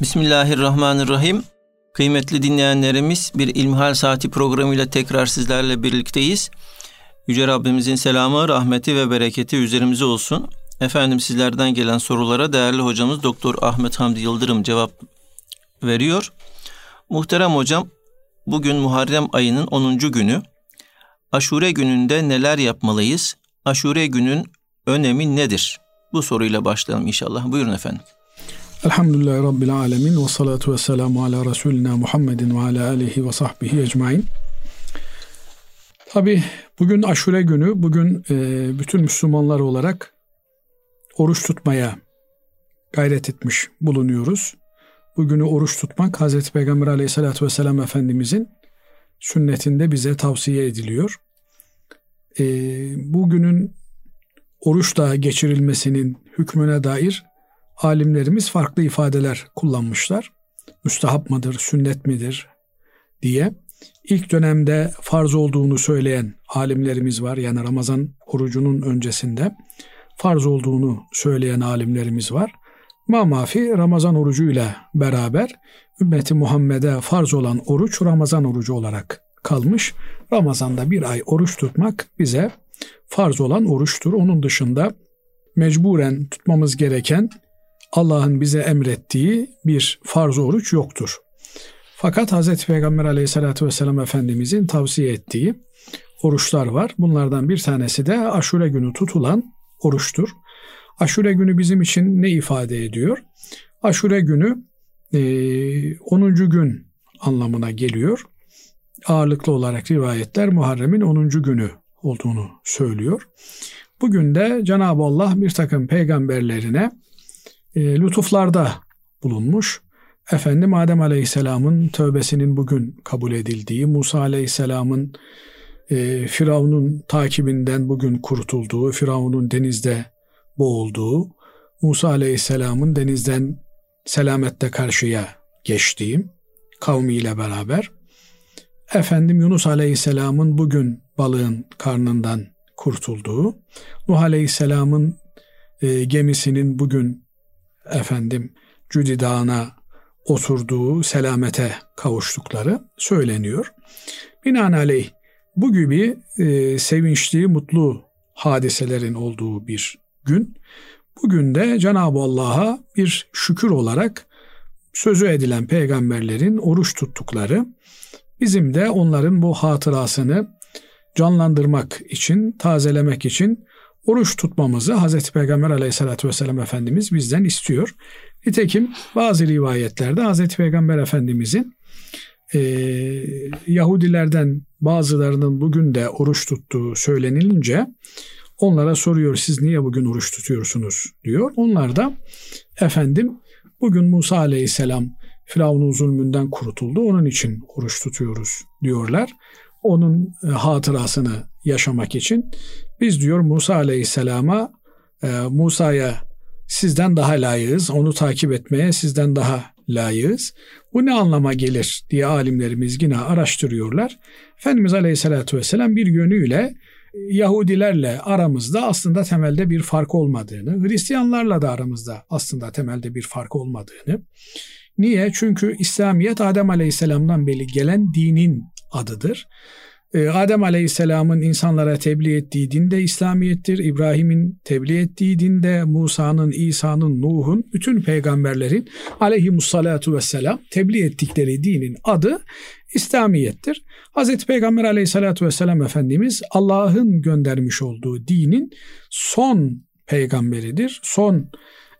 Bismillahirrahmanirrahim. Kıymetli dinleyenlerimiz bir İlmihal Saati programıyla tekrar sizlerle birlikteyiz. Yüce Rabbimizin selamı, rahmeti ve bereketi üzerimize olsun. Efendim sizlerden gelen sorulara değerli hocamız Doktor Ahmet Hamdi Yıldırım cevap veriyor. Muhterem hocam, bugün Muharrem ayının 10. günü. Aşure gününde neler yapmalıyız? Aşure günün önemi nedir? Bu soruyla başlayalım inşallah. Buyurun efendim. Elhamdülillahi Rabbil Alemin ve salatu ve selamu ala Resulina Muhammedin ve ala alihi ve sahbihi ecmain. Tabi bugün aşure günü, bugün e, bütün Müslümanlar olarak oruç tutmaya gayret etmiş bulunuyoruz. Bugünü oruç tutmak Hazreti Peygamber aleyhissalatü vesselam Efendimizin sünnetinde bize tavsiye ediliyor. E, bugünün oruçla geçirilmesinin hükmüne dair alimlerimiz farklı ifadeler kullanmışlar. Müstahap mıdır, sünnet midir diye. İlk dönemde farz olduğunu söyleyen alimlerimiz var. Yani Ramazan orucunun öncesinde farz olduğunu söyleyen alimlerimiz var. Mamafi Ramazan orucuyla beraber ümmeti Muhammed'e farz olan oruç Ramazan orucu olarak kalmış. Ramazan'da bir ay oruç tutmak bize farz olan oruçtur. Onun dışında mecburen tutmamız gereken Allah'ın bize emrettiği bir farz oruç yoktur. Fakat Hz. Peygamber aleyhissalatü vesselam Efendimizin tavsiye ettiği oruçlar var. Bunlardan bir tanesi de aşure günü tutulan oruçtur. Aşure günü bizim için ne ifade ediyor? Aşure günü e, 10. gün anlamına geliyor. Ağırlıklı olarak rivayetler Muharrem'in 10. günü olduğunu söylüyor. Bugün de Cenab-ı Allah bir takım peygamberlerine e, lütuflarda bulunmuş. Efendim Adem Aleyhisselam'ın tövbesinin bugün kabul edildiği, Musa Aleyhisselam'ın e, Firavun'un takibinden bugün kurtulduğu, Firavun'un denizde boğulduğu, Musa Aleyhisselam'ın denizden selamette karşıya geçtiği kavmiyle beraber, efendim Yunus Aleyhisselam'ın bugün balığın karnından kurtulduğu, Nuh Aleyhisselam'ın e, gemisinin bugün efendim Cüdi Dağı'na oturduğu selamete kavuştukları söyleniyor. Binaenaleyh bu gibi e, sevinçli, mutlu hadiselerin olduğu bir gün. Bugün de Cenab-ı Allah'a bir şükür olarak sözü edilen peygamberlerin oruç tuttukları, bizim de onların bu hatırasını canlandırmak için, tazelemek için oruç tutmamızı Hazreti Peygamber aleyhissalatü vesselam Efendimiz bizden istiyor. Nitekim bazı rivayetlerde Hazreti Peygamber Efendimizin e, Yahudilerden bazılarının bugün de oruç tuttuğu söylenilince onlara soruyor siz niye bugün oruç tutuyorsunuz diyor. Onlar da efendim bugün Musa aleyhisselam Firavun'un zulmünden kurtuldu onun için oruç tutuyoruz diyorlar. Onun e, hatırasını yaşamak için biz diyor Musa Aleyhisselam'a e, Musa'ya sizden daha layığız, onu takip etmeye sizden daha layığız. Bu ne anlama gelir diye alimlerimiz yine araştırıyorlar. Efendimiz Aleyhisselatü Vesselam bir yönüyle Yahudilerle aramızda aslında temelde bir fark olmadığını, Hristiyanlarla da aramızda aslında temelde bir fark olmadığını. Niye? Çünkü İslamiyet Adem Aleyhisselam'dan beri gelen dinin adıdır. Ee, Adem Aleyhisselam'ın insanlara tebliğ ettiği din de İslamiyettir. İbrahim'in tebliğ ettiği din de Musa'nın, İsa'nın, Nuh'un, bütün peygamberlerin aleyhimussalatu vesselam tebliğ ettikleri dinin adı İslamiyettir. Hz. Peygamber aleyhissalatu vesselam Efendimiz Allah'ın göndermiş olduğu dinin son peygamberidir, son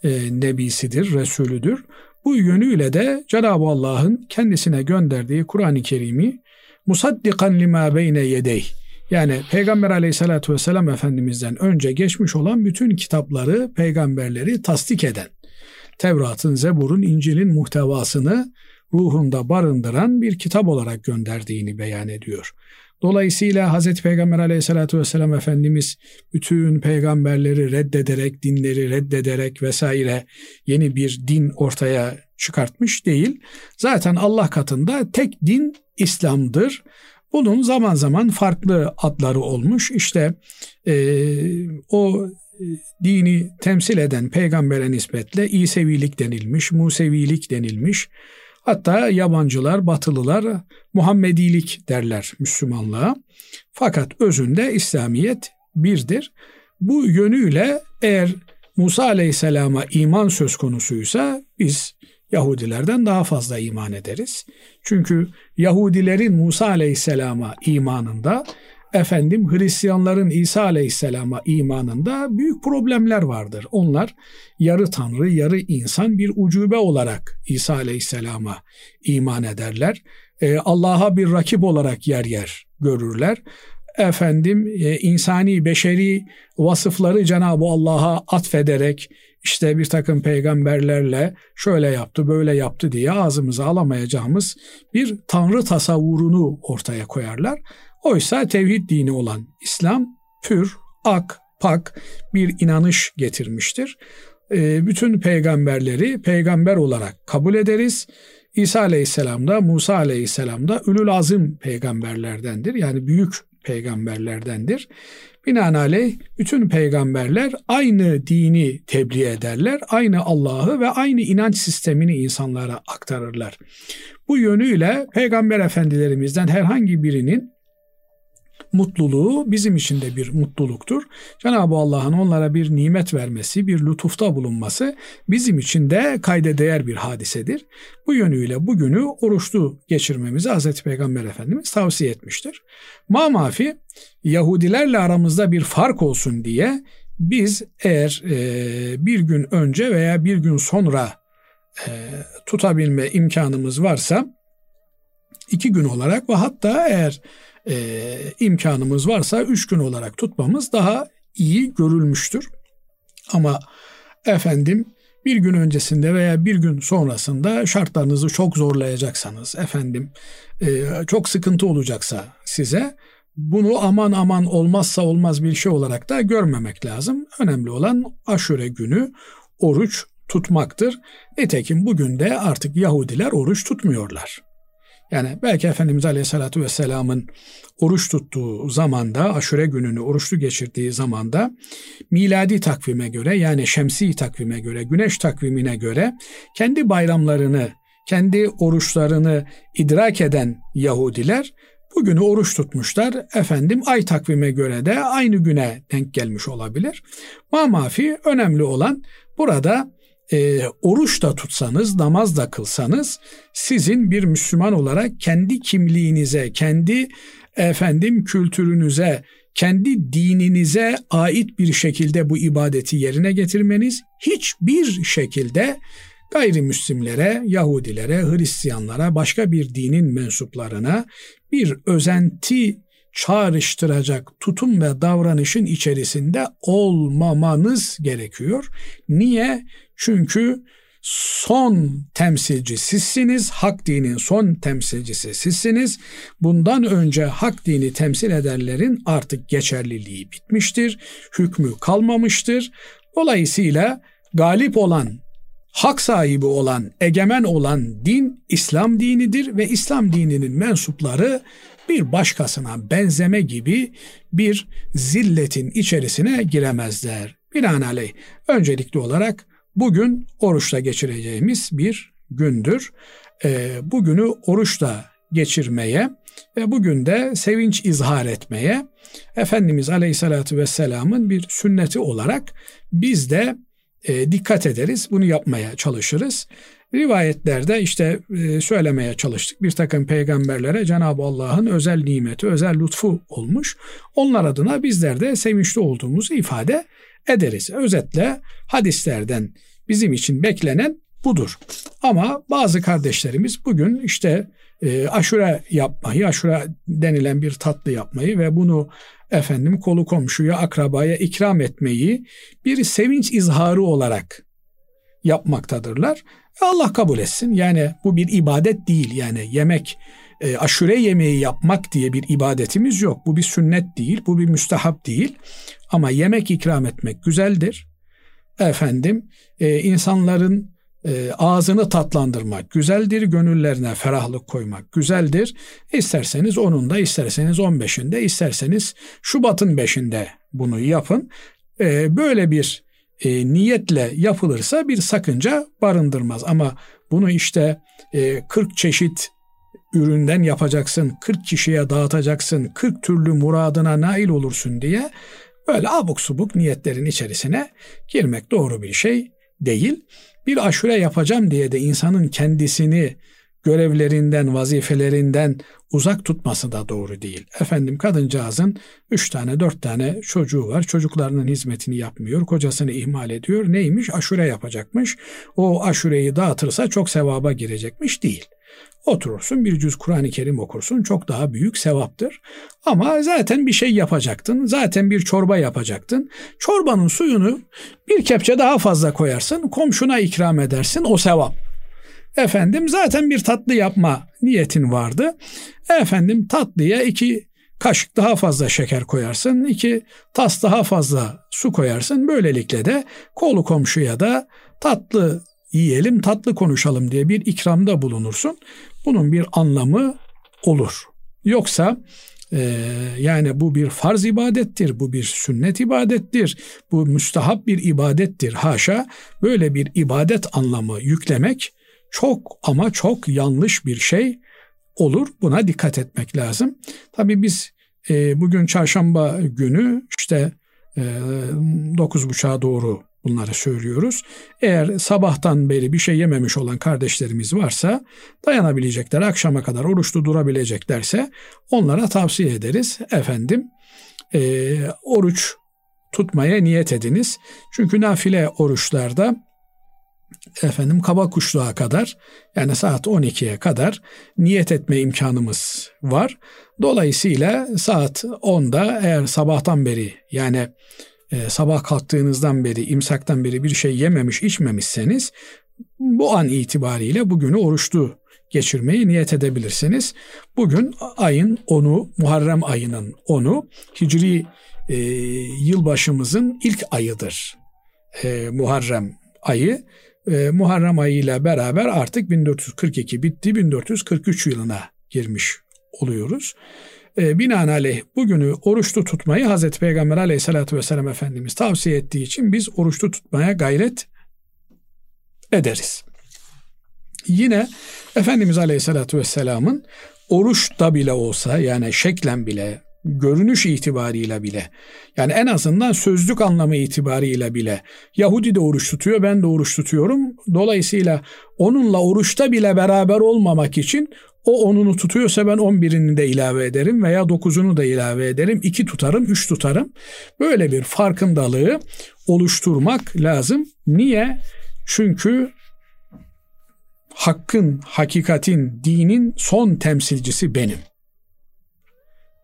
e, nebisidir, resulüdür. Bu yönüyle de Cenab-ı Allah'ın kendisine gönderdiği Kur'an-ı Kerim'i musaddikan lima beyne yedey yani Peygamber aleyhissalatü vesselam Efendimiz'den önce geçmiş olan bütün kitapları, peygamberleri tasdik eden, Tevrat'ın, Zebur'un, İncil'in muhtevasını ruhunda barındıran bir kitap olarak gönderdiğini beyan ediyor. Dolayısıyla Hazreti Peygamber aleyhissalatü vesselam Efendimiz bütün peygamberleri reddederek, dinleri reddederek vesaire yeni bir din ortaya çıkartmış değil. Zaten Allah katında tek din İslam'dır. Bunun zaman zaman farklı adları olmuş. İşte e, o dini temsil eden peygambere nispetle İsevilik denilmiş, Musevilik denilmiş. Hatta yabancılar, batılılar Muhammedilik derler Müslümanlığa. Fakat özünde İslamiyet birdir. Bu yönüyle eğer Musa Aleyhisselam'a iman söz konusuysa biz Yahudilerden daha fazla iman ederiz. Çünkü Yahudilerin Musa Aleyhisselam'a imanında efendim Hristiyanların İsa Aleyhisselam'a imanında büyük problemler vardır. Onlar yarı tanrı, yarı insan bir ucube olarak İsa Aleyhisselam'a iman ederler. Ee, Allah'a bir rakip olarak yer yer görürler. Efendim e, insani, beşeri vasıfları Cenab-ı Allah'a atfederek işte bir takım peygamberlerle şöyle yaptı böyle yaptı diye ağzımıza alamayacağımız bir tanrı tasavvurunu ortaya koyarlar. Oysa tevhid dini olan İslam pür, ak, pak bir inanış getirmiştir. E, bütün peygamberleri peygamber olarak kabul ederiz. İsa aleyhisselam da Musa aleyhisselam da ülül azim peygamberlerdendir. Yani büyük peygamberlerdendir. Binaenaleyh bütün peygamberler aynı dini tebliğ ederler, aynı Allah'ı ve aynı inanç sistemini insanlara aktarırlar. Bu yönüyle peygamber efendilerimizden herhangi birinin mutluluğu bizim için de bir mutluluktur. Cenab-ı Allah'ın onlara bir nimet vermesi, bir lütufta bulunması bizim için de kayda değer bir hadisedir. Bu yönüyle bugünü oruçlu geçirmemizi Hz. Peygamber Efendimiz tavsiye etmiştir. Ma mafi Yahudilerle aramızda bir fark olsun diye biz eğer e, bir gün önce veya bir gün sonra e, tutabilme imkanımız varsa iki gün olarak ve hatta eğer e, imkanımız varsa üç gün olarak tutmamız daha iyi görülmüştür. Ama efendim bir gün öncesinde veya bir gün sonrasında şartlarınızı çok zorlayacaksanız efendim e, çok sıkıntı olacaksa size bunu aman aman olmazsa olmaz bir şey olarak da görmemek lazım. Önemli olan aşure günü oruç tutmaktır. Nitekim bugün de artık Yahudiler oruç tutmuyorlar. Yani belki Efendimiz Aleyhisselatü Vesselam'ın oruç tuttuğu zamanda, aşure gününü oruçlu geçirdiği zamanda miladi takvime göre yani şemsi takvime göre, güneş takvimine göre kendi bayramlarını, kendi oruçlarını idrak eden Yahudiler bugünü oruç tutmuşlar. Efendim ay takvime göre de aynı güne denk gelmiş olabilir. Ma mafi önemli olan burada e, oruç da tutsanız, namaz da kılsanız sizin bir Müslüman olarak kendi kimliğinize, kendi efendim kültürünüze, kendi dininize ait bir şekilde bu ibadeti yerine getirmeniz hiçbir şekilde gayrimüslimlere, Yahudilere, Hristiyanlara, başka bir dinin mensuplarına bir özenti çağrıştıracak tutum ve davranışın içerisinde olmamanız gerekiyor. Niye? Çünkü son temsilci sizsiniz. Hak dinin son temsilcisi sizsiniz. Bundan önce hak dini temsil edenlerin artık geçerliliği bitmiştir. Hükmü kalmamıştır. Dolayısıyla galip olan, hak sahibi olan, egemen olan din İslam dinidir ve İslam dininin mensupları bir başkasına benzeme gibi bir zilletin içerisine giremezler. Binaenaleyh öncelikli olarak Bugün oruçla geçireceğimiz bir gündür. E, bugünü oruçla geçirmeye ve bugün de sevinç izhar etmeye Efendimiz Aleyhisselatü Vesselam'ın bir sünneti olarak biz de e, dikkat ederiz. Bunu yapmaya çalışırız. Rivayetlerde işte e, söylemeye çalıştık. Bir takım peygamberlere Cenab-ı Allah'ın özel nimeti, özel lütfu olmuş. Onlar adına bizler de sevinçli olduğumuzu ifade ederiz. Özetle hadislerden bizim için beklenen budur. Ama bazı kardeşlerimiz bugün işte e, aşure yapmayı, aşure denilen bir tatlı yapmayı ve bunu efendim kolu komşuya, akrabaya ikram etmeyi bir sevinç izharı olarak yapmaktadırlar. Allah kabul etsin. Yani bu bir ibadet değil. Yani yemek, e, aşure yemeği yapmak diye bir ibadetimiz yok. Bu bir sünnet değil, bu bir müstehap değil. Ama yemek ikram etmek güzeldir. Efendim, e, insanların e, ağzını tatlandırmak güzeldir, gönüllerine ferahlık koymak güzeldir. İsterseniz onun da, isterseniz 15'inde, isterseniz Şubat'ın 5'inde bunu yapın. e, böyle bir e, niyetle yapılırsa bir sakınca barındırmaz. Ama bunu işte e, 40 çeşit üründen yapacaksın, 40 kişiye dağıtacaksın, 40 türlü muradına nail olursun diye böyle abuk subuk niyetlerin içerisine girmek doğru bir şey değil. Bir aşure yapacağım diye de insanın kendisini görevlerinden, vazifelerinden uzak tutması da doğru değil. Efendim kadıncağızın üç tane, dört tane çocuğu var. Çocuklarının hizmetini yapmıyor, kocasını ihmal ediyor. Neymiş? Aşure yapacakmış. O aşureyi dağıtırsa çok sevaba girecekmiş değil. Oturursun bir cüz Kur'an-ı Kerim okursun çok daha büyük sevaptır. Ama zaten bir şey yapacaktın. Zaten bir çorba yapacaktın. Çorbanın suyunu bir kepçe daha fazla koyarsın. Komşuna ikram edersin o sevap. Efendim zaten bir tatlı yapma niyetin vardı. Efendim tatlıya iki kaşık daha fazla şeker koyarsın, iki tas daha fazla su koyarsın. Böylelikle de kolu komşuya da tatlı yiyelim, tatlı konuşalım diye bir ikramda bulunursun. Bunun bir anlamı olur. Yoksa e, yani bu bir farz ibadettir, bu bir sünnet ibadettir, bu müstahap bir ibadettir. Haşa böyle bir ibadet anlamı yüklemek çok ama çok yanlış bir şey olur. Buna dikkat etmek lazım. Tabii biz e, bugün çarşamba günü işte e, 9.30'a doğru bunları söylüyoruz. Eğer sabahtan beri bir şey yememiş olan kardeşlerimiz varsa dayanabilecekler, akşama kadar oruçlu durabileceklerse onlara tavsiye ederiz. Efendim e, oruç tutmaya niyet ediniz. Çünkü nafile oruçlarda efendim kaba kuşluğa kadar yani saat 12'ye kadar niyet etme imkanımız var. Dolayısıyla saat 10'da eğer sabahtan beri yani e, sabah kalktığınızdan beri imsaktan beri bir şey yememiş içmemişseniz bu an itibariyle bugünü oruçlu geçirmeyi niyet edebilirsiniz. Bugün ayın 10'u Muharrem ayının 10'u Hicri e, yılbaşımızın ilk ayıdır. E, Muharrem ayı e, Muharrem ayı ile beraber artık 1442 bitti 1443 yılına girmiş oluyoruz. E, binaenaleyh bugünü oruçlu tutmayı Hazreti Peygamber aleyhissalatü vesselam Efendimiz tavsiye ettiği için biz oruçlu tutmaya gayret ederiz. Yine Efendimiz aleyhissalatü vesselamın oruç da bile olsa yani şeklen bile görünüş itibarıyla bile yani en azından sözlük anlamı itibarıyla bile Yahudi de oruç tutuyor ben de oruç tutuyorum. Dolayısıyla onunla oruçta bile beraber olmamak için o onunu tutuyorsa ben on birini de ilave ederim veya dokuzunu da ilave ederim. iki tutarım, üç tutarım. Böyle bir farkındalığı oluşturmak lazım. Niye? Çünkü hakkın, hakikatin, dinin son temsilcisi benim.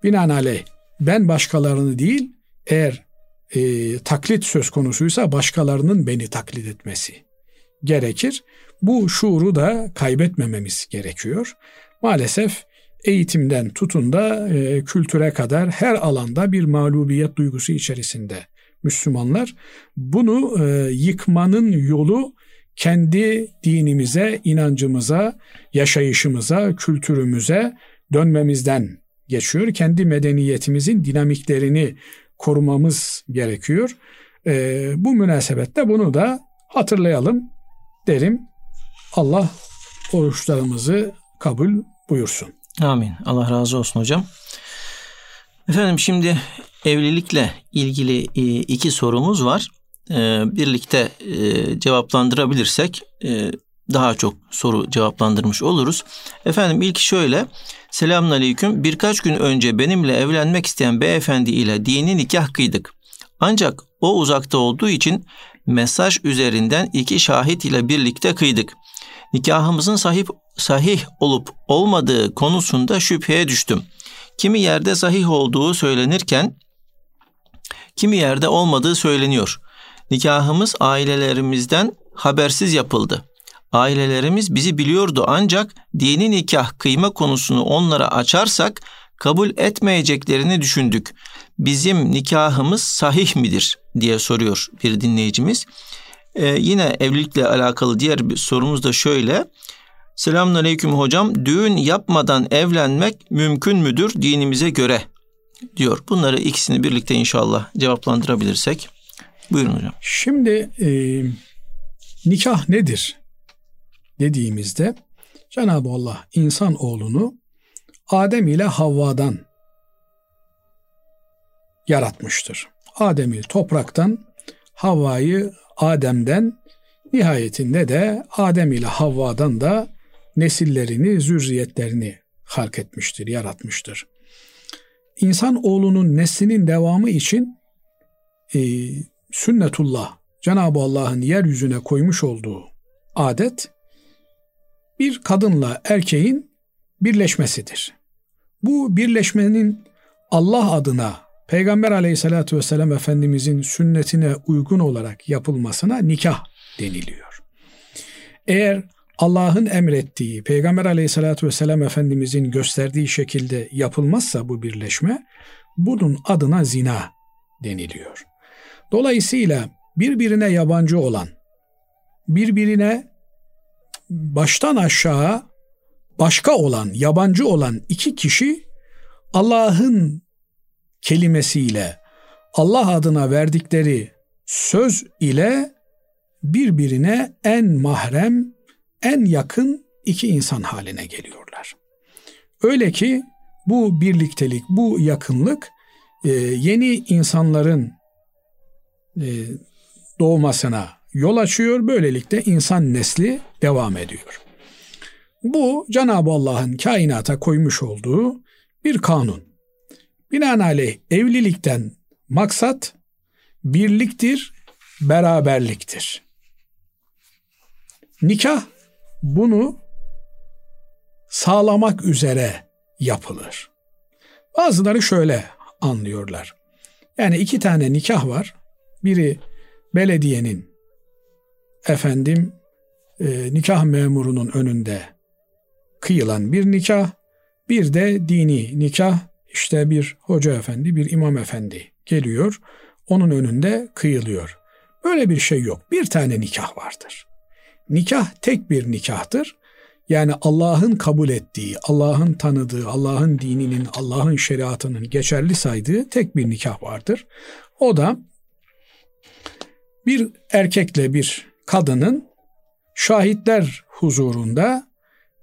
Binaenaleyh ben başkalarını değil eğer e, taklit söz konusuysa başkalarının beni taklit etmesi gerekir. Bu şuuru da kaybetmememiz gerekiyor. Maalesef eğitimden tutun da e, kültüre kadar her alanda bir mağlubiyet duygusu içerisinde Müslümanlar. Bunu e, yıkmanın yolu kendi dinimize, inancımıza, yaşayışımıza, kültürümüze dönmemizden geçiyor. Kendi medeniyetimizin dinamiklerini korumamız gerekiyor. E, bu münasebette bunu da hatırlayalım derim. Allah oruçlarımızı kabul buyursun. Amin. Allah razı olsun hocam. Efendim şimdi evlilikle ilgili e, iki sorumuz var. E, birlikte e, cevaplandırabilirsek daha çok soru cevaplandırmış oluruz. Efendim ilk şöyle. Selamun aleyküm. Birkaç gün önce benimle evlenmek isteyen beyefendi ile dini nikah kıydık. Ancak o uzakta olduğu için mesaj üzerinden iki şahit ile birlikte kıydık. Nikahımızın sahip sahih olup olmadığı konusunda şüpheye düştüm. Kimi yerde sahih olduğu söylenirken kimi yerde olmadığı söyleniyor. Nikahımız ailelerimizden habersiz yapıldı. Ailelerimiz bizi biliyordu ancak dini nikah kıyma konusunu onlara açarsak kabul etmeyeceklerini düşündük. Bizim nikahımız sahih midir diye soruyor bir dinleyicimiz. Ee, yine evlilikle alakalı diğer bir sorumuz da şöyle. Selamun aleyküm hocam. Düğün yapmadan evlenmek mümkün müdür dinimize göre? diyor. Bunları ikisini birlikte inşallah cevaplandırabilirsek Buyurun hocam. Şimdi e, nikah nedir dediğimizde Cenab-ı Allah insan oğlunu Adem ile Havva'dan yaratmıştır. Adem'i topraktan, Havva'yı Adem'den, nihayetinde de Adem ile Havva'dan da nesillerini, zürriyetlerini halk etmiştir, yaratmıştır. İnsan oğlunun neslinin devamı için e, sünnetullah, Cenab-ı Allah'ın yeryüzüne koymuş olduğu adet bir kadınla erkeğin birleşmesidir. Bu birleşmenin Allah adına Peygamber aleyhissalatü vesselam Efendimizin sünnetine uygun olarak yapılmasına nikah deniliyor. Eğer Allah'ın emrettiği, Peygamber aleyhissalatü vesselam Efendimizin gösterdiği şekilde yapılmazsa bu birleşme, bunun adına zina deniliyor. Dolayısıyla birbirine yabancı olan, birbirine baştan aşağı başka olan, yabancı olan iki kişi Allah'ın kelimesiyle, Allah adına verdikleri söz ile birbirine en mahrem, en yakın iki insan haline geliyorlar. Öyle ki bu birliktelik, bu yakınlık e, yeni insanların e, doğmasına yol açıyor. Böylelikle insan nesli devam ediyor. Bu Cenab-ı Allah'ın kainata koymuş olduğu bir kanun. Binaenaleyh evlilikten maksat birliktir, beraberliktir. Nikah bunu sağlamak üzere yapılır. Bazıları şöyle anlıyorlar. Yani iki tane nikah var. Biri belediyenin efendim e, nikah memurunun önünde kıyılan bir nikah, bir de dini nikah işte bir hoca efendi, bir imam efendi geliyor, onun önünde kıyılıyor. Böyle bir şey yok. Bir tane nikah vardır. Nikah tek bir nikahtır. Yani Allah'ın kabul ettiği, Allah'ın tanıdığı, Allah'ın dininin, Allah'ın şeriatının geçerli saydığı tek bir nikah vardır. O da bir erkekle bir kadının şahitler huzurunda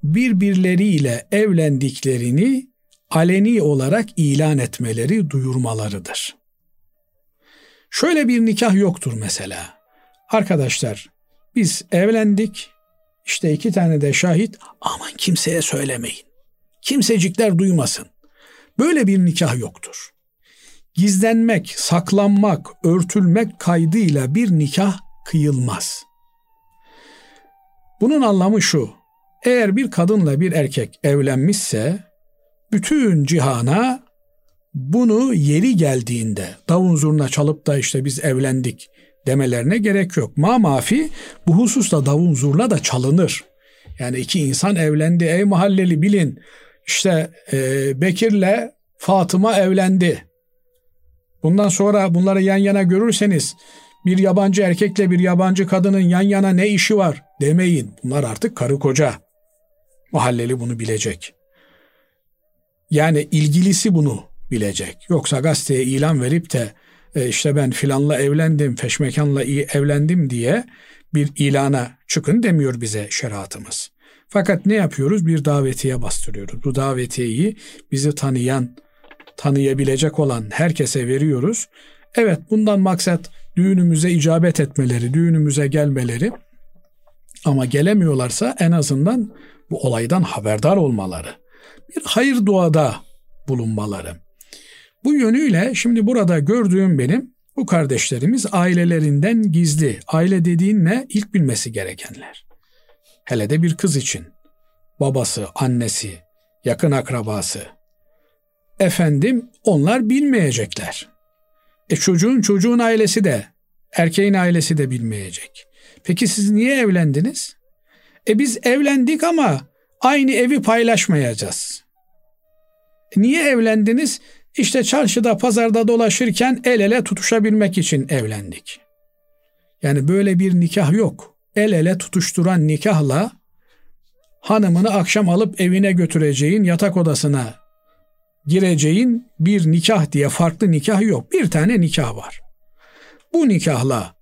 birbirleriyle evlendiklerini aleni olarak ilan etmeleri, duyurmalarıdır. Şöyle bir nikah yoktur mesela. Arkadaşlar biz evlendik, işte iki tane de şahit, aman kimseye söylemeyin. Kimsecikler duymasın. Böyle bir nikah yoktur. Gizlenmek, saklanmak, örtülmek kaydıyla bir nikah kıyılmaz. Bunun anlamı şu. Eğer bir kadınla bir erkek evlenmişse bütün cihana bunu yeri geldiğinde davun zurna çalıp da işte biz evlendik demelerine gerek yok. Ma mafi bu hususta davun zurna da çalınır. Yani iki insan evlendi ey mahalleli bilin işte e, Bekir'le Fatıma evlendi. Bundan sonra bunları yan yana görürseniz bir yabancı erkekle bir yabancı kadının yan yana ne işi var demeyin. Bunlar artık karı koca. Mahalleli bunu bilecek. Yani ilgilisi bunu bilecek. Yoksa gazeteye ilan verip de e, işte ben filanla evlendim, feşmekanla evlendim diye bir ilana çıkın demiyor bize şeriatımız. Fakat ne yapıyoruz? Bir davetiye bastırıyoruz. Bu davetiyeyi bizi tanıyan, tanıyabilecek olan herkese veriyoruz. Evet bundan maksat düğünümüze icabet etmeleri, düğünümüze gelmeleri ama gelemiyorlarsa en azından bu olaydan haberdar olmaları bir hayır duada bulunmaları. Bu yönüyle şimdi burada gördüğüm benim bu kardeşlerimiz ailelerinden gizli. Aile dediğin ne? İlk bilmesi gerekenler. Hele de bir kız için. Babası, annesi, yakın akrabası. Efendim onlar bilmeyecekler. E çocuğun çocuğun ailesi de, erkeğin ailesi de bilmeyecek. Peki siz niye evlendiniz? E biz evlendik ama aynı evi paylaşmayacağız. Niye evlendiniz? İşte çarşıda, pazarda dolaşırken el ele tutuşabilmek için evlendik. Yani böyle bir nikah yok. El ele tutuşturan nikahla hanımını akşam alıp evine götüreceğin, yatak odasına gireceğin bir nikah diye farklı nikah yok. Bir tane nikah var. bu nikahla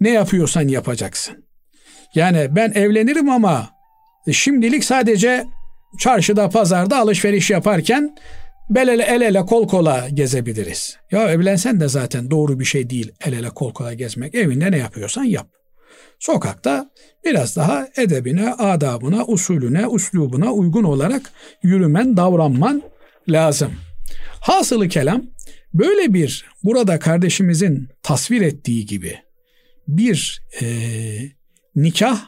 ne yapıyorsan yapacaksın. Yani ben evlenirim ama şimdilik sadece çarşıda pazarda alışveriş yaparken bel ele el ele kol kola gezebiliriz. Ya evlensen de zaten doğru bir şey değil el ele kol kola gezmek. Evinde ne yapıyorsan yap. Sokakta biraz daha edebine, adabına, usulüne, uslubuna uygun olarak yürümen, davranman lazım. Hasılı kelam böyle bir burada kardeşimizin tasvir ettiği gibi bir e, nikah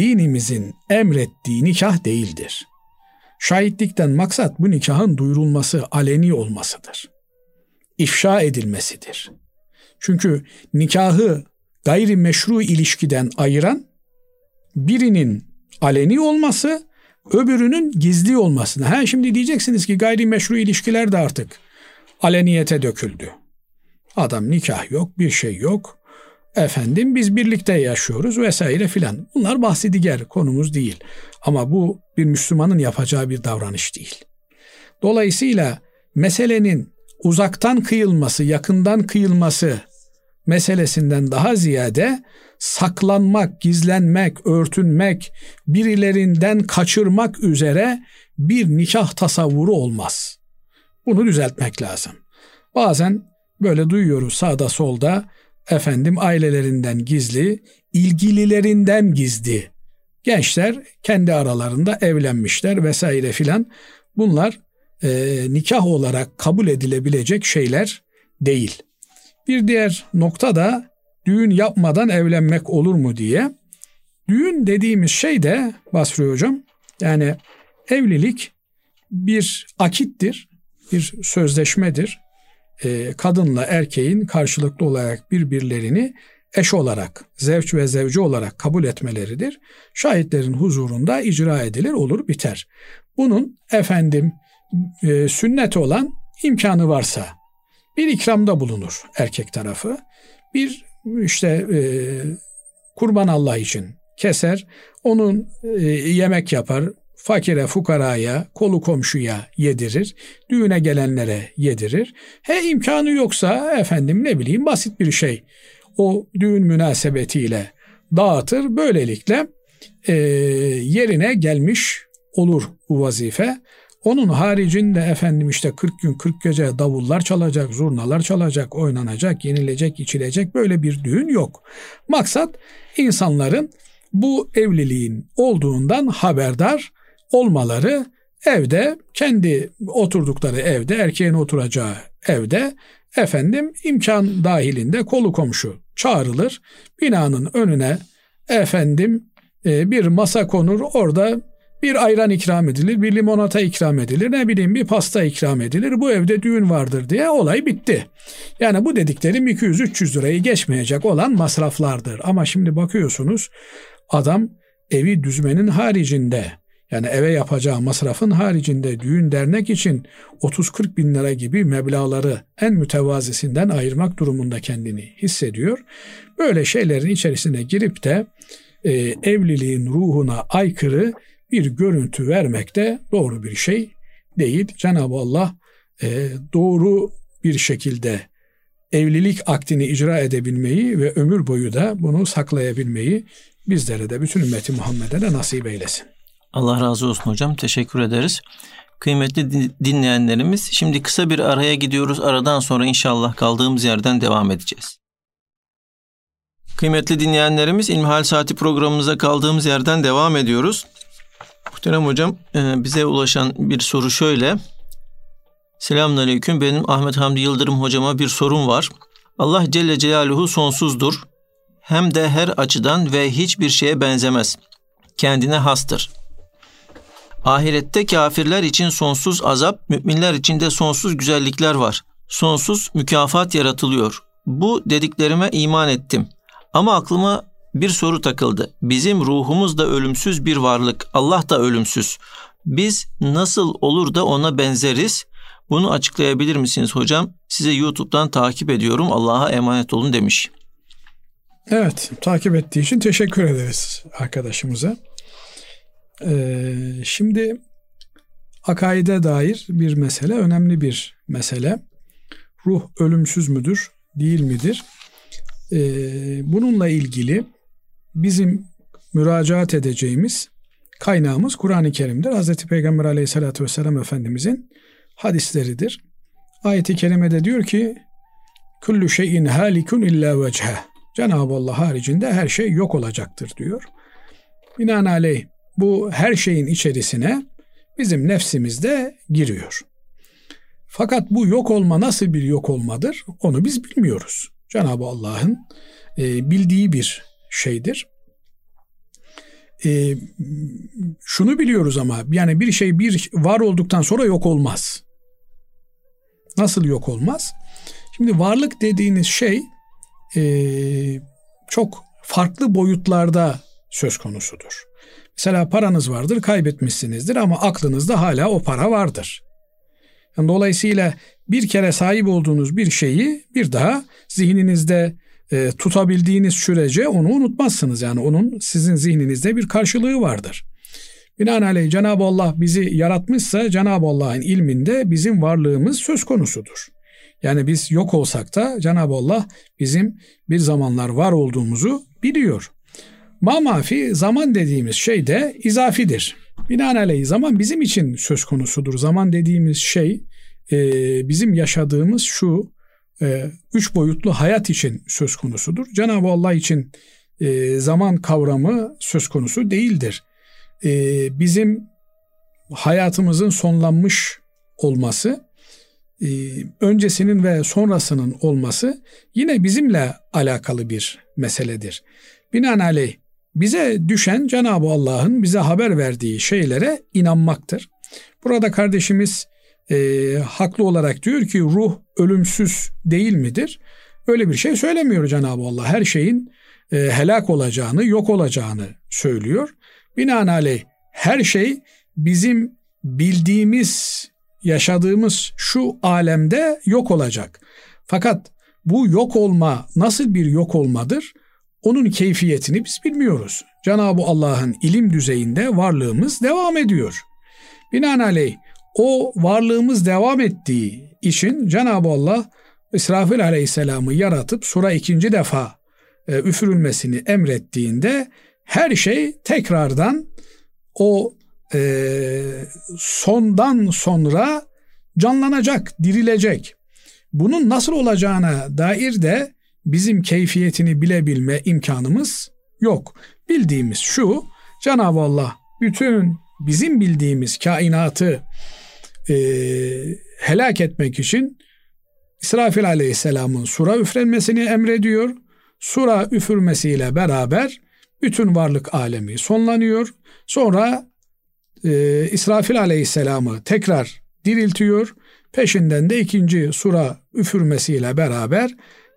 dinimizin emrettiği nikah değildir. Şahitlikten maksat bu nikahın duyurulması, aleni olmasıdır. İfşa edilmesidir. Çünkü nikahı gayri meşru ilişkiden ayıran birinin aleni olması, öbürünün gizli olmasına. Ha şimdi diyeceksiniz ki gayri meşru ilişkiler de artık aleniyete döküldü. Adam nikah yok, bir şey yok. Efendim biz birlikte yaşıyoruz vesaire filan. Bunlar bahsi diğer konumuz değil. Ama bu bir Müslümanın yapacağı bir davranış değil. Dolayısıyla meselenin uzaktan kıyılması, yakından kıyılması meselesinden daha ziyade saklanmak, gizlenmek, örtünmek, birilerinden kaçırmak üzere bir nikah tasavvuru olmaz. Bunu düzeltmek lazım. Bazen böyle duyuyoruz sağda solda efendim ailelerinden gizli, ilgililerinden gizli. Gençler kendi aralarında evlenmişler vesaire filan. Bunlar e, nikah olarak kabul edilebilecek şeyler değil. Bir diğer nokta da düğün yapmadan evlenmek olur mu diye. Düğün dediğimiz şey de Basri Hocam yani evlilik bir akittir, bir sözleşmedir. Ee, kadınla erkeğin karşılıklı olarak birbirlerini eş olarak, zevç ve zevci olarak kabul etmeleridir. Şahitlerin huzurunda icra edilir, olur, biter. Bunun efendim e, sünnet olan imkanı varsa bir ikramda bulunur erkek tarafı. Bir işte e, kurban Allah için keser, onun e, yemek yapar, fakire, fukaraya, kolu komşuya yedirir, düğüne gelenlere yedirir. He imkanı yoksa efendim ne bileyim basit bir şey o düğün münasebetiyle dağıtır. Böylelikle e, yerine gelmiş olur bu vazife. Onun haricinde efendim işte 40 gün 40 gece davullar çalacak, zurnalar çalacak, oynanacak, yenilecek, içilecek böyle bir düğün yok. Maksat insanların bu evliliğin olduğundan haberdar olmaları evde kendi oturdukları evde erkeğin oturacağı evde efendim imkan dahilinde kolu komşu çağrılır. Binanın önüne efendim e, bir masa konur orada bir ayran ikram edilir, bir limonata ikram edilir, ne bileyim bir pasta ikram edilir. Bu evde düğün vardır diye olay bitti. Yani bu dediklerim 200-300 lirayı geçmeyecek olan masraflardır. Ama şimdi bakıyorsunuz adam evi düzmenin haricinde yani eve yapacağı masrafın haricinde düğün dernek için 30-40 bin lira gibi meblaları en mütevazisinden ayırmak durumunda kendini hissediyor. Böyle şeylerin içerisine girip de e, evliliğin ruhuna aykırı bir görüntü vermek de doğru bir şey değil. Cenab-ı Allah e, doğru bir şekilde evlilik aktini icra edebilmeyi ve ömür boyu da bunu saklayabilmeyi bizlere de bütün ümmeti Muhammed'e de nasip eylesin. Allah razı olsun hocam. Teşekkür ederiz. Kıymetli dinleyenlerimiz şimdi kısa bir araya gidiyoruz. Aradan sonra inşallah kaldığımız yerden devam edeceğiz. Kıymetli dinleyenlerimiz İlmihal Saati programımıza kaldığımız yerden devam ediyoruz. Muhterem hocam e, bize ulaşan bir soru şöyle. Selamünaleyküm. Benim Ahmet Hamdi Yıldırım hocama bir sorum var. Allah Celle Celaluhu sonsuzdur. Hem de her açıdan ve hiçbir şeye benzemez. Kendine hastır. Ahirette kafirler için sonsuz azap, müminler için de sonsuz güzellikler var. Sonsuz mükafat yaratılıyor. Bu dediklerime iman ettim. Ama aklıma bir soru takıldı. Bizim ruhumuz da ölümsüz bir varlık. Allah da ölümsüz. Biz nasıl olur da ona benzeriz? Bunu açıklayabilir misiniz hocam? Size YouTube'dan takip ediyorum. Allah'a emanet olun demiş. Evet, takip ettiği için teşekkür ederiz arkadaşımıza. Ee, şimdi akaide dair bir mesele, önemli bir mesele. Ruh ölümsüz müdür, değil midir? e, bununla ilgili bizim müracaat edeceğimiz kaynağımız Kur'an-ı Kerim'dir. Hz. Peygamber aleyhissalatü vesselam Efendimizin hadisleridir. Ayet-i kerimede diyor ki Kullu şeyin halikun illa vechhe. Cenab-ı Allah haricinde her şey yok olacaktır diyor. Binaenaleyh bu her şeyin içerisine bizim nefsimiz de giriyor. Fakat bu yok olma nasıl bir yok olmadır onu biz bilmiyoruz. Cenab-ı Allah'ın e, bildiği bir şeydir. E, şunu biliyoruz ama yani bir şey bir var olduktan sonra yok olmaz. Nasıl yok olmaz? Şimdi varlık dediğiniz şey e, çok farklı boyutlarda söz konusudur. Mesela paranız vardır, kaybetmişsinizdir ama aklınızda hala o para vardır. Yani dolayısıyla bir kere sahip olduğunuz bir şeyi bir daha zihninizde e, tutabildiğiniz sürece onu unutmazsınız. Yani onun sizin zihninizde bir karşılığı vardır. Binaenaleyh Cenab-ı Allah bizi yaratmışsa Cenab-ı Allah'ın ilminde bizim varlığımız söz konusudur. Yani biz yok olsak da Cenab-ı Allah bizim bir zamanlar var olduğumuzu biliyor. Mamafi zaman dediğimiz şey de izafidir. Binaenaleyh zaman bizim için söz konusudur. Zaman dediğimiz şey e, bizim yaşadığımız şu e, üç boyutlu hayat için söz konusudur. Cenab-ı Allah için e, zaman kavramı söz konusu değildir. E, bizim hayatımızın sonlanmış olması, e, öncesinin ve sonrasının olması yine bizimle alakalı bir meseledir. Binaenaleyh bize düşen Cenab-ı Allah'ın bize haber verdiği şeylere inanmaktır. Burada kardeşimiz e, haklı olarak diyor ki ruh ölümsüz değil midir? Öyle bir şey söylemiyor Cenab-ı Allah. Her şeyin e, helak olacağını, yok olacağını söylüyor. Binaenaleyh her şey bizim bildiğimiz, yaşadığımız şu alemde yok olacak. Fakat bu yok olma nasıl bir yok olmadır? Onun keyfiyetini biz bilmiyoruz. Cenab-ı Allah'ın ilim düzeyinde varlığımız devam ediyor. Binaenaleyh o varlığımız devam ettiği için Cenab-ı Allah İsrafil Aleyhisselam'ı yaratıp sura ikinci defa e, üfürülmesini emrettiğinde her şey tekrardan o e, sondan sonra canlanacak, dirilecek. Bunun nasıl olacağına dair de bizim keyfiyetini bilebilme imkanımız yok. Bildiğimiz şu, Cenab-ı Allah bütün bizim bildiğimiz kainatı e, helak etmek için İsrafil Aleyhisselam'ın sura üfrenmesini emrediyor. Sura üfürmesiyle beraber bütün varlık alemi sonlanıyor. Sonra e, İsrafil Aleyhisselam'ı tekrar diriltiyor. Peşinden de ikinci sura üfürmesiyle beraber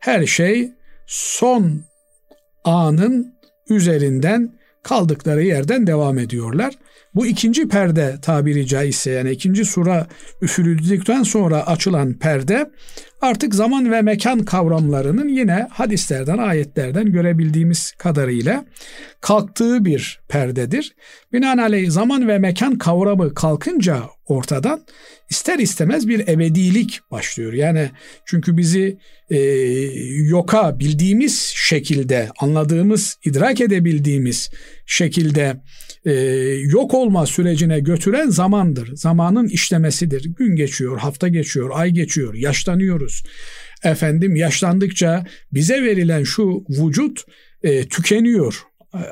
her şey son anın üzerinden kaldıkları yerden devam ediyorlar. Bu ikinci perde tabiri caizse yani ikinci sura üfürüldükten sonra açılan perde artık zaman ve mekan kavramlarının yine hadislerden, ayetlerden görebildiğimiz kadarıyla kalktığı bir perdedir. Binaenaleyh zaman ve mekan kavramı kalkınca ortadan ister istemez bir ebedilik başlıyor. Yani çünkü bizi e, yoka bildiğimiz şekilde, anladığımız, idrak edebildiğimiz şekilde e, yok olma sürecine götüren zamandır. Zamanın işlemesidir. Gün geçiyor, hafta geçiyor, ay geçiyor, yaşlanıyoruz. Efendim yaşlandıkça bize verilen şu vücut e, tükeniyor.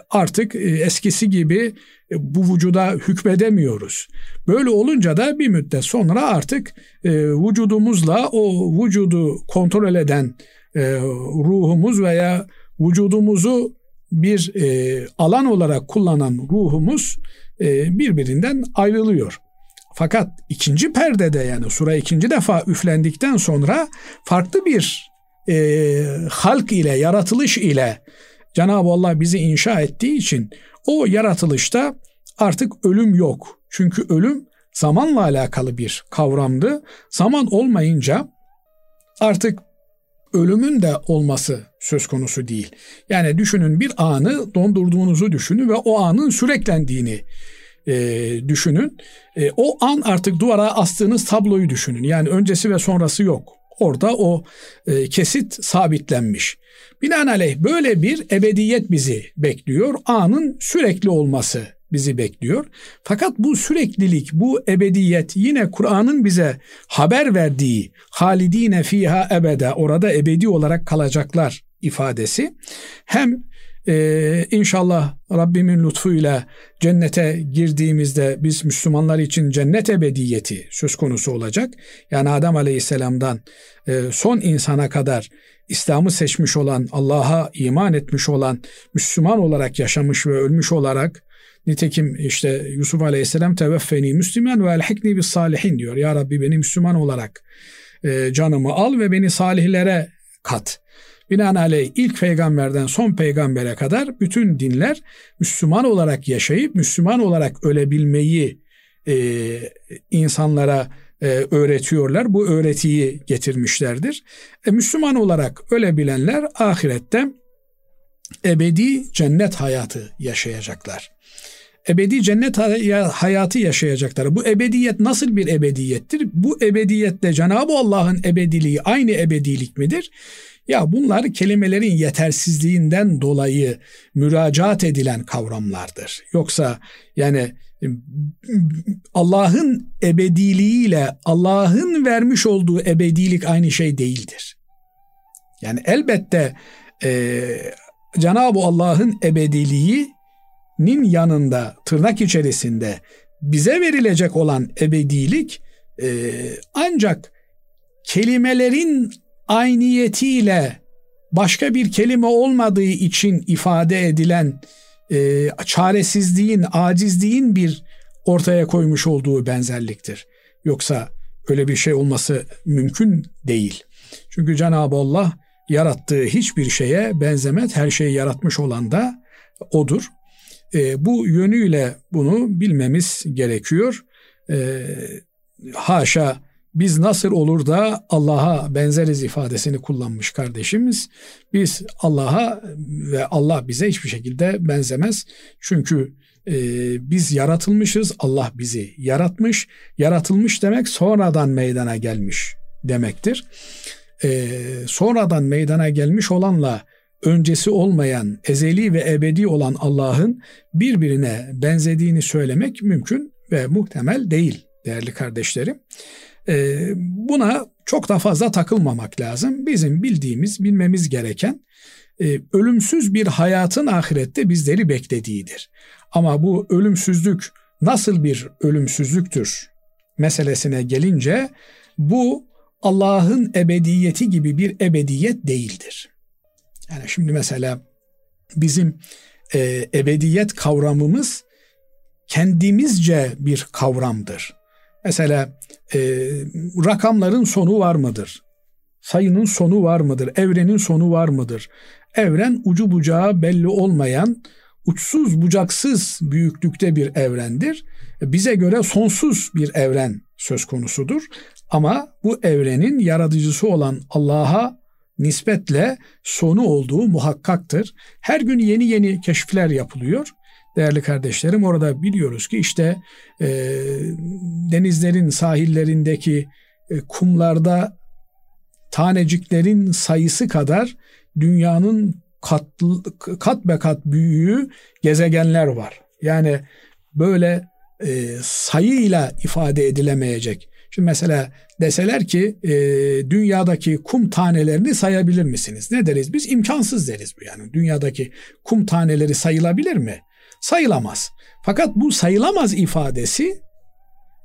Artık e, eskisi gibi e, bu vücuda hükmedemiyoruz. Böyle olunca da bir müddet sonra artık e, vücudumuzla o vücudu kontrol eden e, ruhumuz veya vücudumuzu bir e, alan olarak kullanan ruhumuz e, birbirinden ayrılıyor. Fakat ikinci perdede yani sura ikinci defa üflendikten sonra farklı bir e, halk ile, yaratılış ile Cenab-ı Allah bizi inşa ettiği için o yaratılışta artık ölüm yok. Çünkü ölüm zamanla alakalı bir kavramdı. Zaman olmayınca artık ölümün de olması söz konusu değil. Yani düşünün bir anı dondurduğunuzu düşünün ve o anın süreklendiğini e, düşünün. E, o an artık duvara astığınız tabloyu düşünün. Yani öncesi ve sonrası yok. Orada o e, kesit sabitlenmiş. Binaenaleyh böyle bir ebediyet bizi bekliyor. Anın sürekli olması bizi bekliyor. Fakat bu süreklilik, bu ebediyet yine Kur'an'ın bize haber verdiği halidine fiha ebede orada ebedi olarak kalacaklar ifadesi hem ee, inşallah Rabbimin lütfuyla cennete girdiğimizde biz Müslümanlar için cennet ebediyeti söz konusu olacak. Yani Adem Aleyhisselam'dan e, son insana kadar İslam'ı seçmiş olan, Allah'a iman etmiş olan, Müslüman olarak yaşamış ve ölmüş olarak Nitekim işte Yusuf Aleyhisselam teveffeni Müslüman ve elhikni bis salihin diyor. Ya Rabbi beni Müslüman olarak e, canımı al ve beni salihlere kat. Binaenaleyh ilk peygamberden son peygambere kadar bütün dinler Müslüman olarak yaşayıp Müslüman olarak ölebilmeyi e, insanlara e, öğretiyorlar. Bu öğretiyi getirmişlerdir. E, Müslüman olarak ölebilenler ahirette ebedi cennet hayatı yaşayacaklar. Ebedi cennet hayatı yaşayacaklar. Bu ebediyet nasıl bir ebediyettir? Bu ebediyette Cenab-ı Allah'ın ebediliği aynı ebedilik midir? Ya bunlar kelimelerin yetersizliğinden dolayı müracaat edilen kavramlardır. Yoksa yani Allah'ın ebediliğiyle Allah'ın vermiş olduğu ebedilik aynı şey değildir. Yani elbette e, Cenab-ı Allah'ın ebediliğinin yanında tırnak içerisinde bize verilecek olan ebedilik e, ancak kelimelerin ayniyetiyle başka bir kelime olmadığı için ifade edilen e, çaresizliğin, acizliğin bir ortaya koymuş olduğu benzerliktir. Yoksa öyle bir şey olması mümkün değil. Çünkü Cenab-ı Allah yarattığı hiçbir şeye benzemez. Her şeyi yaratmış olan da odur. E, bu yönüyle bunu bilmemiz gerekiyor. E, haşa biz nasıl olur da Allah'a benzeriz ifadesini kullanmış kardeşimiz. Biz Allah'a ve Allah bize hiçbir şekilde benzemez. Çünkü e, biz yaratılmışız, Allah bizi yaratmış. Yaratılmış demek sonradan meydana gelmiş demektir. E, sonradan meydana gelmiş olanla öncesi olmayan, ezeli ve ebedi olan Allah'ın birbirine benzediğini söylemek mümkün ve muhtemel değil değerli kardeşlerim. Ee, buna çok da fazla takılmamak lazım. Bizim bildiğimiz, bilmemiz gereken e, ölümsüz bir hayatın ahirette bizleri beklediğidir. Ama bu ölümsüzlük nasıl bir ölümsüzlüktür meselesine gelince bu Allah'ın ebediyeti gibi bir ebediyet değildir. Yani şimdi mesela bizim e, ebediyet kavramımız kendimizce bir kavramdır. Mesela e, rakamların sonu var mıdır? Sayının sonu var mıdır? Evrenin sonu var mıdır? Evren ucu bucağı belli olmayan, uçsuz bucaksız büyüklükte bir evrendir. Bize göre sonsuz bir evren söz konusudur. Ama bu evrenin yaratıcısı olan Allah'a nispetle sonu olduğu muhakkaktır. Her gün yeni yeni keşifler yapılıyor değerli kardeşlerim orada biliyoruz ki işte e, denizlerin sahillerindeki e, kumlarda taneciklerin sayısı kadar dünyanın kat, kat be kat büyüğü gezegenler var. Yani böyle e, sayıyla ifade edilemeyecek. Şimdi mesela deseler ki e, dünyadaki kum tanelerini sayabilir misiniz? Ne deriz biz? İmkansız deriz bu yani. Dünyadaki kum taneleri sayılabilir mi? sayılamaz. Fakat bu sayılamaz ifadesi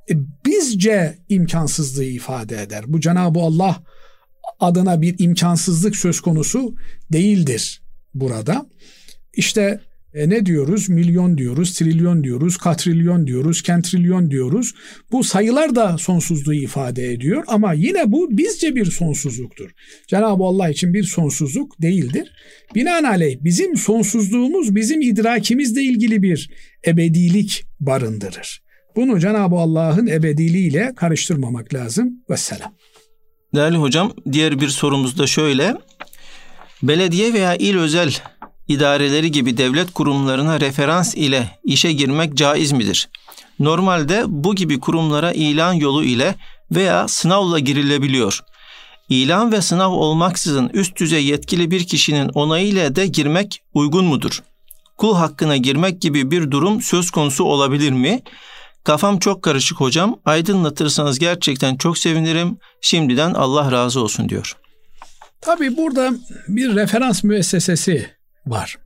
e, bizce imkansızlığı ifade eder. Bu Cenab-ı Allah adına bir imkansızlık söz konusu değildir burada. İşte e, ne diyoruz? Milyon diyoruz, trilyon diyoruz, katrilyon diyoruz, kentrilyon diyoruz. Bu sayılar da sonsuzluğu ifade ediyor ama yine bu bizce bir sonsuzluktur. Cenab-ı Allah için bir sonsuzluk değildir. Binaenaleyh bizim sonsuzluğumuz bizim idrakimizle ilgili bir ebedilik barındırır. Bunu Cenab-ı Allah'ın ebediliğiyle karıştırmamak lazım. Vesselam. Değerli hocam diğer bir sorumuz da şöyle. Belediye veya il özel idareleri gibi devlet kurumlarına referans ile işe girmek caiz midir? Normalde bu gibi kurumlara ilan yolu ile veya sınavla girilebiliyor. İlan ve sınav olmaksızın üst düzey yetkili bir kişinin onayıyla de girmek uygun mudur? Kul hakkına girmek gibi bir durum söz konusu olabilir mi? Kafam çok karışık hocam. Aydınlatırsanız gerçekten çok sevinirim. Şimdiden Allah razı olsun diyor. Tabii burada bir referans müessesesi var.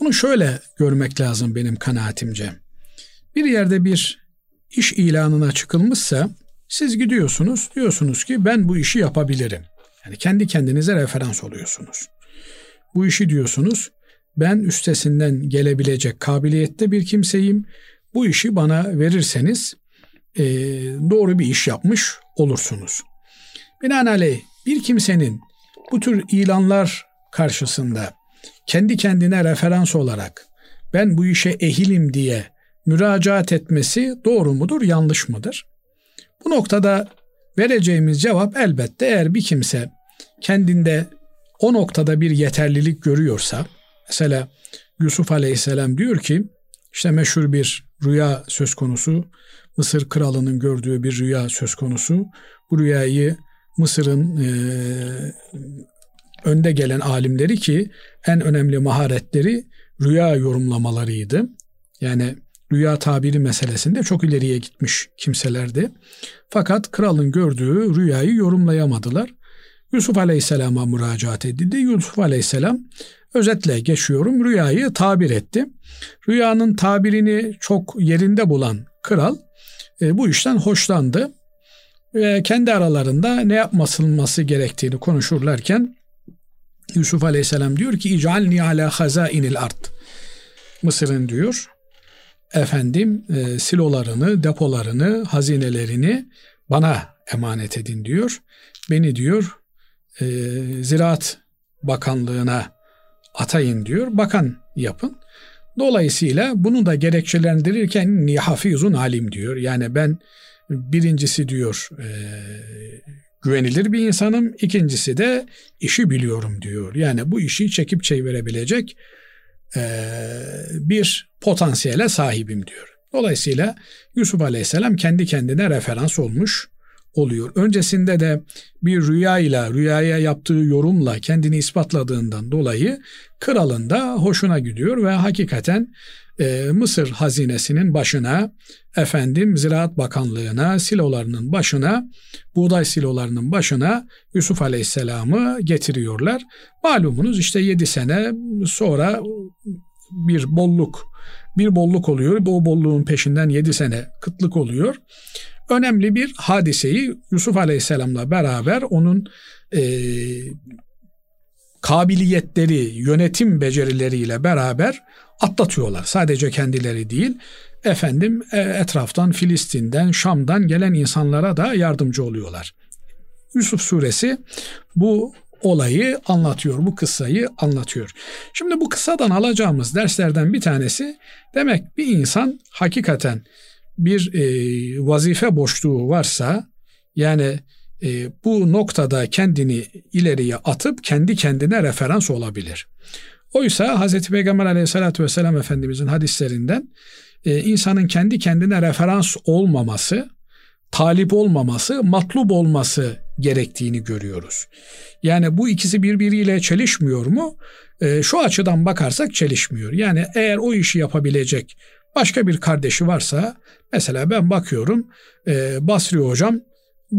Bunu şöyle görmek lazım benim kanaatimce. Bir yerde bir iş ilanına çıkılmışsa siz gidiyorsunuz diyorsunuz ki ben bu işi yapabilirim. Yani kendi kendinize referans oluyorsunuz. Bu işi diyorsunuz ben üstesinden gelebilecek kabiliyette bir kimseyim. Bu işi bana verirseniz e, doğru bir iş yapmış olursunuz. Binaenaleyh bir kimsenin bu tür ilanlar karşısında kendi kendine referans olarak ben bu işe ehilim diye müracaat etmesi doğru mudur, yanlış mıdır? Bu noktada vereceğimiz cevap elbette eğer bir kimse kendinde o noktada bir yeterlilik görüyorsa, mesela Yusuf Aleyhisselam diyor ki, işte meşhur bir rüya söz konusu, Mısır kralının gördüğü bir rüya söz konusu. Bu rüyayı Mısır'ın e, önde gelen alimleri ki en önemli maharetleri rüya yorumlamalarıydı. Yani rüya tabiri meselesinde çok ileriye gitmiş kimselerdi. Fakat kralın gördüğü rüyayı yorumlayamadılar. Yusuf Aleyhisselam'a müracaat edildi. Yusuf Aleyhisselam özetle geçiyorum rüyayı tabir etti. Rüyanın tabirini çok yerinde bulan kral e, bu işten hoşlandı ve kendi aralarında ne yapmasılması gerektiğini konuşurlarken Yusuf Aleyhisselam diyor ki İc'alni ala hazainil art. Mısır'ın diyor efendim e, silolarını, depolarını, hazinelerini bana emanet edin diyor. Beni diyor e, Ziraat Bakanlığına atayın diyor. Bakan yapın. Dolayısıyla bunu da gerekçelendirirken ni hafizun alim diyor. Yani ben birincisi diyor e, güvenilir bir insanım. İkincisi de işi biliyorum diyor. Yani bu işi çekip çevirebilecek e, bir potansiyele sahibim diyor. Dolayısıyla Yusuf Aleyhisselam kendi kendine referans olmuş oluyor. Öncesinde de bir rüyayla, rüyaya yaptığı yorumla kendini ispatladığından dolayı kralın da hoşuna gidiyor ve hakikaten e, Mısır hazinesinin başına, efendim Ziraat Bakanlığı'na, silolarının başına, buğday silolarının başına Yusuf Aleyhisselam'ı getiriyorlar. Malumunuz işte 7 sene sonra bir bolluk, bir bolluk oluyor. Bu bolluğun peşinden 7 sene kıtlık oluyor. Önemli bir hadiseyi Yusuf Aleyhisselam'la beraber onun e, kabiliyetleri, yönetim becerileriyle beraber atlatıyorlar. Sadece kendileri değil, efendim e, etraftan Filistin'den, Şam'dan gelen insanlara da yardımcı oluyorlar. Yusuf suresi bu olayı anlatıyor, bu kıssayı anlatıyor. Şimdi bu kıssadan alacağımız derslerden bir tanesi demek bir insan hakikaten bir e, vazife boşluğu varsa yani e, bu noktada kendini ileriye atıp kendi kendine referans olabilir. Oysa Hz. Peygamber aleyhissalatü vesselam Efendimizin hadislerinden e, insanın kendi kendine referans olmaması, talip olmaması, matlub olması gerektiğini görüyoruz. Yani bu ikisi birbiriyle çelişmiyor mu? E, şu açıdan bakarsak çelişmiyor. Yani eğer o işi yapabilecek başka bir kardeşi varsa, mesela ben bakıyorum e, Basri hocam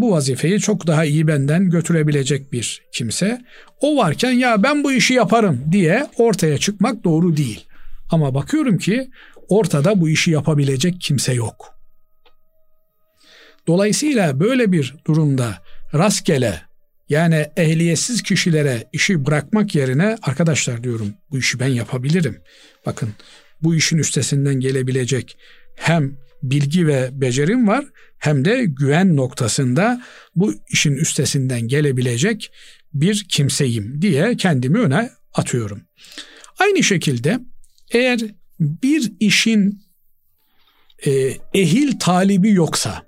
bu vazifeyi çok daha iyi benden götürebilecek bir kimse. O varken ya ben bu işi yaparım diye ortaya çıkmak doğru değil. Ama bakıyorum ki ortada bu işi yapabilecek kimse yok. Dolayısıyla böyle bir durumda rastgele yani ehliyetsiz kişilere işi bırakmak yerine arkadaşlar diyorum bu işi ben yapabilirim. Bakın bu işin üstesinden gelebilecek hem bilgi ve becerim var hem de güven noktasında bu işin üstesinden gelebilecek bir kimseyim diye kendimi öne atıyorum. Aynı şekilde eğer bir işin e, ehil talibi yoksa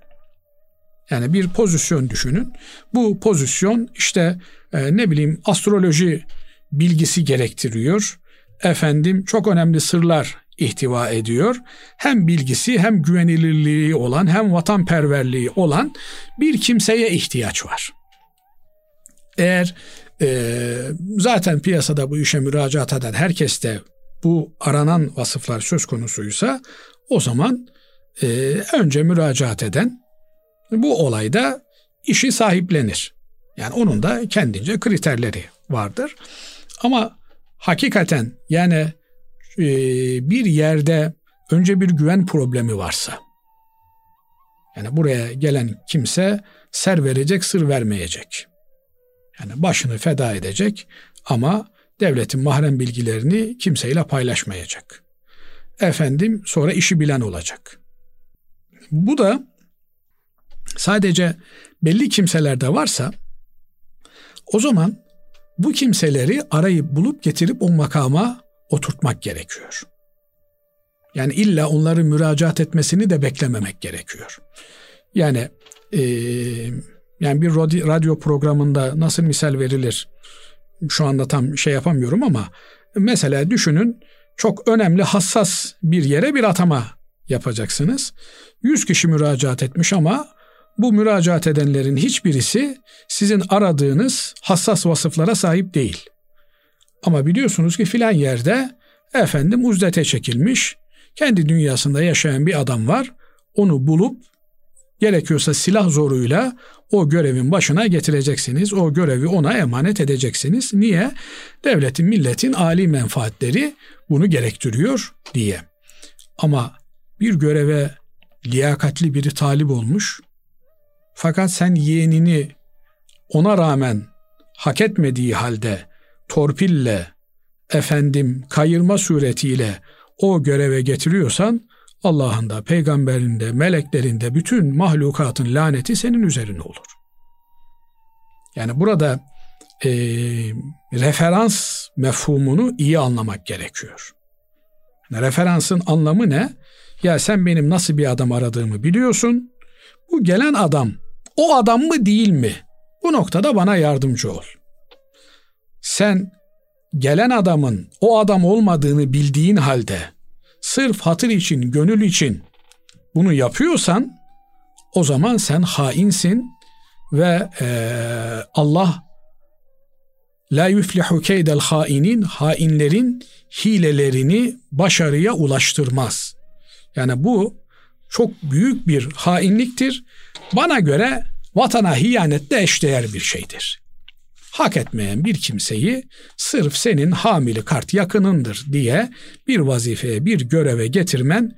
yani bir pozisyon düşünün. Bu pozisyon işte e, ne bileyim astroloji bilgisi gerektiriyor. Efendim çok önemli sırlar ihtiva ediyor. Hem bilgisi hem güvenilirliği olan hem vatanperverliği olan bir kimseye ihtiyaç var. Eğer e, zaten piyasada bu işe müracaat eden herkeste bu aranan vasıflar söz konusuysa o zaman e, önce müracaat eden bu olayda işi sahiplenir. Yani onun da kendince kriterleri vardır. Ama hakikaten yani bir yerde önce bir güven problemi varsa yani buraya gelen kimse ser verecek, sır vermeyecek. Yani başını feda edecek ama devletin mahrem bilgilerini kimseyle paylaşmayacak. Efendim sonra işi bilen olacak. Bu da sadece belli kimselerde varsa o zaman bu kimseleri arayıp bulup getirip o makama oturtmak gerekiyor. Yani illa onları müracaat etmesini de beklememek gerekiyor. Yani e, yani bir radyo programında nasıl misal verilir? Şu anda tam şey yapamıyorum ama mesela düşünün çok önemli hassas bir yere bir atama yapacaksınız. 100 kişi müracaat etmiş ama bu müracaat edenlerin hiçbirisi sizin aradığınız hassas vasıflara sahip değil. Ama biliyorsunuz ki filan yerde efendim uzdete çekilmiş, kendi dünyasında yaşayan bir adam var. Onu bulup gerekiyorsa silah zoruyla o görevin başına getireceksiniz. O görevi ona emanet edeceksiniz. Niye? Devletin, milletin âli menfaatleri bunu gerektiriyor diye. Ama bir göreve liyakatli biri talip olmuş. Fakat sen yeğenini ona rağmen hak etmediği halde torpille, efendim kayırma suretiyle o göreve getiriyorsan Allah'ın da, peygamberin de, meleklerin de, bütün mahlukatın laneti senin üzerine olur. Yani burada e, referans mefhumunu iyi anlamak gerekiyor. Yani referansın anlamı ne? Ya sen benim nasıl bir adam aradığımı biliyorsun. Bu gelen adam o adam mı değil mi? Bu noktada bana yardımcı ol. Sen gelen adamın o adam olmadığını bildiğin halde sırf hatır için, gönül için bunu yapıyorsan o zaman sen hainsin ve e, Allah la yuflihu keydel hainin hainlerin hilelerini başarıya ulaştırmaz. Yani bu çok büyük bir hainliktir. Bana göre vatana hiyanetle eşdeğer bir şeydir hak etmeyen bir kimseyi sırf senin hamili kart yakınındır diye bir vazifeye, bir göreve getirmen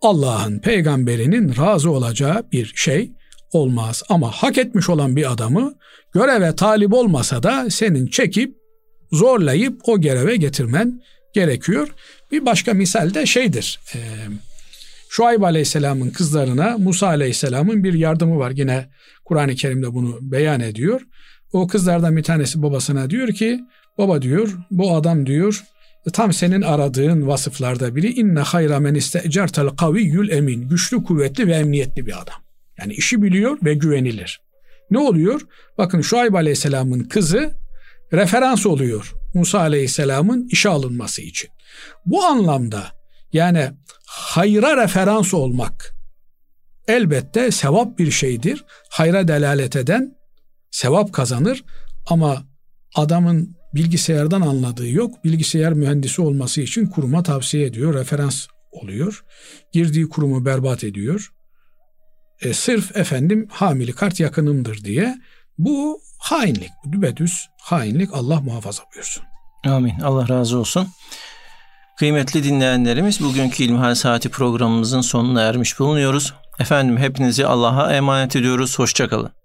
Allah'ın peygamberinin razı olacağı bir şey olmaz. Ama hak etmiş olan bir adamı göreve talip olmasa da senin çekip zorlayıp o göreve getirmen gerekiyor. Bir başka misal de şeydir. E, Şuayb Aleyhisselam'ın kızlarına Musa Aleyhisselam'ın bir yardımı var. Yine Kur'an-ı Kerim'de bunu beyan ediyor. O kızlardan bir tanesi babasına diyor ki baba diyor bu adam diyor tam senin aradığın vasıflarda biri inne hayra men istecertel kaviyyül emin güçlü kuvvetli ve emniyetli bir adam. Yani işi biliyor ve güvenilir. Ne oluyor? Bakın Şuayb Aleyhisselam'ın kızı referans oluyor Musa Aleyhisselam'ın işe alınması için. Bu anlamda yani hayra referans olmak elbette sevap bir şeydir. Hayra delalet eden sevap kazanır ama adamın bilgisayardan anladığı yok. Bilgisayar mühendisi olması için kuruma tavsiye ediyor, referans oluyor. Girdiği kurumu berbat ediyor. E, sırf efendim hamili kart yakınımdır diye bu hainlik, dübedüz hainlik Allah muhafaza buyursun. Amin. Allah razı olsun. Kıymetli dinleyenlerimiz bugünkü İlmihal Saati programımızın sonuna ermiş bulunuyoruz. Efendim hepinizi Allah'a emanet ediyoruz. Hoşçakalın.